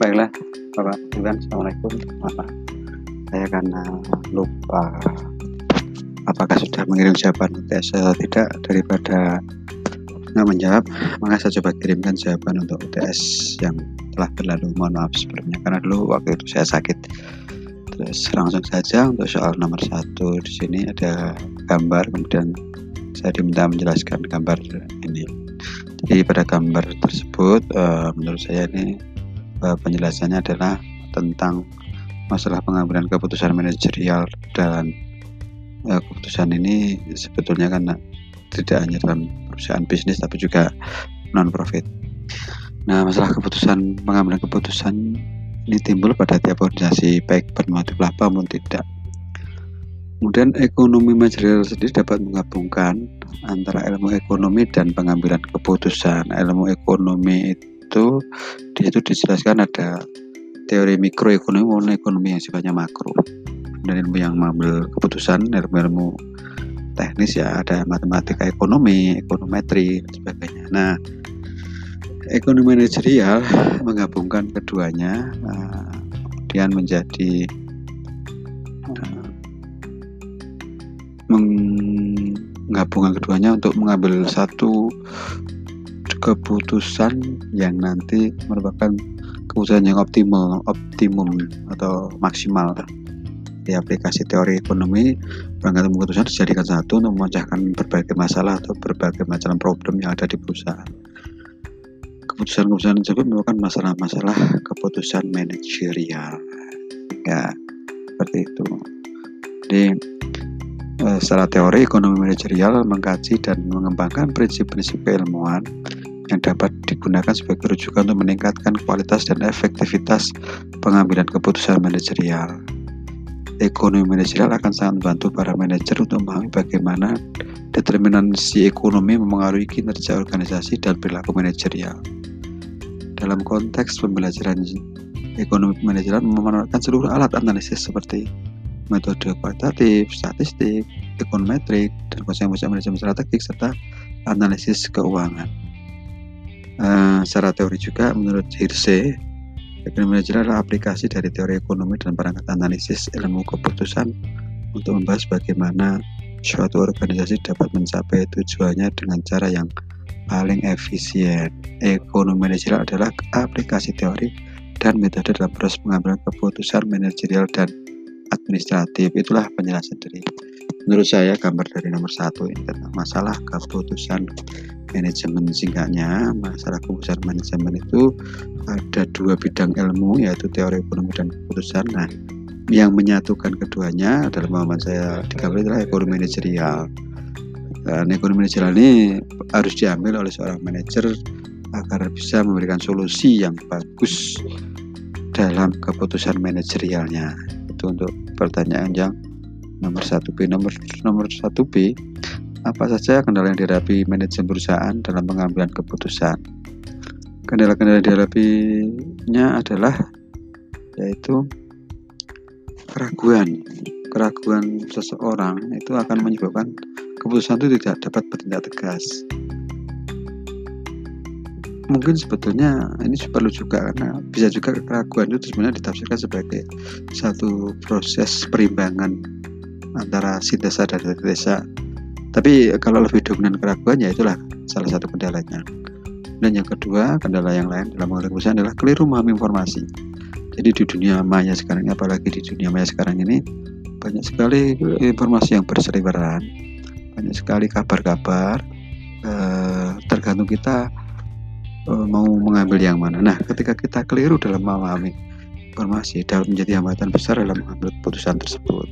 Baiklah, Bapak Iwan, Assalamualaikum. Maaf, saya karena lupa apakah sudah mengirim jawaban UTS atau tidak daripada nggak menjawab, maka saya coba kirimkan jawaban untuk UTS yang telah berlalu. Mohon maaf sebelumnya karena dulu waktu itu saya sakit. Terus langsung saja untuk soal nomor satu di sini ada gambar, kemudian saya diminta menjelaskan gambar ini. Jadi pada gambar tersebut, uh, menurut saya ini uh, penjelasannya adalah tentang masalah pengambilan keputusan manajerial dan uh, keputusan ini sebetulnya kan tidak hanya dalam perusahaan bisnis tapi juga non profit. Nah, masalah keputusan pengambilan keputusan ini timbul pada tiap organisasi baik bermotif apa maupun tidak. Kemudian ekonomi material sendiri dapat menggabungkan antara ilmu ekonomi dan pengambilan keputusan. Ilmu ekonomi itu di situ dijelaskan ada teori mikroekonomi maupun ekonomi yang sifatnya makro. Dan ilmu yang mengambil keputusan, ilmu-ilmu teknis ya ada matematika ekonomi, ekonometri dan sebagainya. Nah, ekonomi manajerial menggabungkan keduanya, uh, kemudian menjadi menggabungkan keduanya untuk mengambil satu keputusan yang nanti merupakan keputusan yang optimal, optimum atau maksimal di aplikasi teori ekonomi berangkat keputusan dijadikan satu untuk memecahkan berbagai masalah atau berbagai macam problem yang ada di perusahaan. Keputusan-keputusan tersebut merupakan masalah-masalah keputusan manajerial. Ya, seperti itu. Jadi Eh, secara teori ekonomi manajerial mengkaji dan mengembangkan prinsip-prinsip keilmuan yang dapat digunakan sebagai rujukan untuk meningkatkan kualitas dan efektivitas pengambilan keputusan manajerial. Ekonomi manajerial akan sangat membantu para manajer untuk memahami bagaimana determinasi ekonomi memengaruhi kinerja organisasi dan perilaku manajerial. Dalam konteks pembelajaran ekonomi manajerial memanfaatkan seluruh alat analisis seperti metode kualitatif, statistik, ekonometrik, dan konsep-konsep manajemen strategik serta analisis keuangan. Uh, secara teori juga menurut Hirse, ekonomi manajer adalah aplikasi dari teori ekonomi dan perangkat analisis ilmu keputusan untuk membahas bagaimana suatu organisasi dapat mencapai tujuannya dengan cara yang paling efisien. Ekonomi manajerial adalah aplikasi teori dan metode dalam proses pengambilan keputusan manajerial dan administratif itulah penjelasan dari menurut saya gambar dari nomor satu ini tentang masalah keputusan manajemen. Singkatnya masalah keputusan manajemen itu ada dua bidang ilmu yaitu teori ekonomi dan keputusan. Nah yang menyatukan keduanya dalam pemahaman saya di adalah ekonomi manajerial. Dan ekonomi manajerial ini harus diambil oleh seorang manajer agar bisa memberikan solusi yang bagus dalam keputusan manajerialnya. Itu untuk pertanyaan yang nomor 1B nomor nomor 1B apa saja kendala yang dihadapi manajemen perusahaan dalam pengambilan keputusan? Kendala-kendala dihadapinya adalah yaitu keraguan. Keraguan seseorang itu akan menyebabkan keputusan itu tidak dapat bertindak tegas. Mungkin sebetulnya ini perlu juga karena bisa juga keraguan itu sebenarnya ditafsirkan sebagai satu proses perimbangan antara sintesa dan desa. Tapi kalau lebih dominan keraguan ya itulah salah satu kendalanya. Dan yang kedua, kendala yang lain dalam mengambil keputusan adalah keliru memahami informasi. Jadi di dunia maya sekarang ini, apalagi di dunia maya sekarang ini, banyak sekali informasi yang berseliweran, banyak sekali kabar-kabar, eh, tergantung kita uh, mau mengambil yang mana. Nah, ketika kita keliru dalam memahami informasi, dapat menjadi hambatan besar dalam mengambil keputusan tersebut.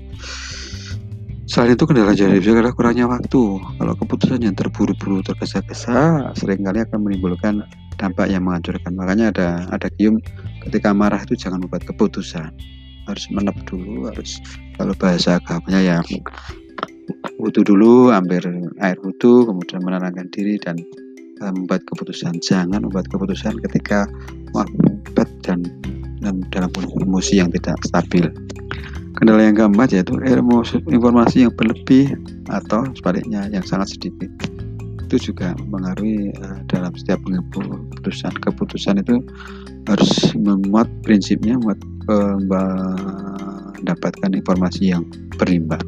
Selain itu kendala jadi adalah kurangnya waktu. Kalau keputusan yang terburu-buru tergesa-gesa sering kali akan menimbulkan dampak yang menghancurkan. Makanya ada ada kium ketika marah itu jangan membuat keputusan. Harus menep dulu, harus kalau bahasa agamanya ya wudhu dulu, ambil air wudhu, kemudian menenangkan diri dan membuat keputusan jangan membuat keputusan ketika wabet dan, dan dalam emosi yang tidak stabil kendala yang keempat yaitu ilmu informasi yang berlebih atau sebaliknya yang sangat sedikit. Itu juga mempengaruhi uh, dalam setiap keputusan. Keputusan itu harus memuat prinsipnya memuat uh, mendapatkan informasi yang berimbang.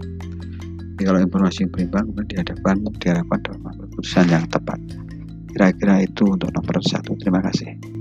Jadi kalau informasi yang berimbang kemudian dihadapkan diharapkan dalam keputusan yang tepat. Kira-kira itu untuk nomor satu. Terima kasih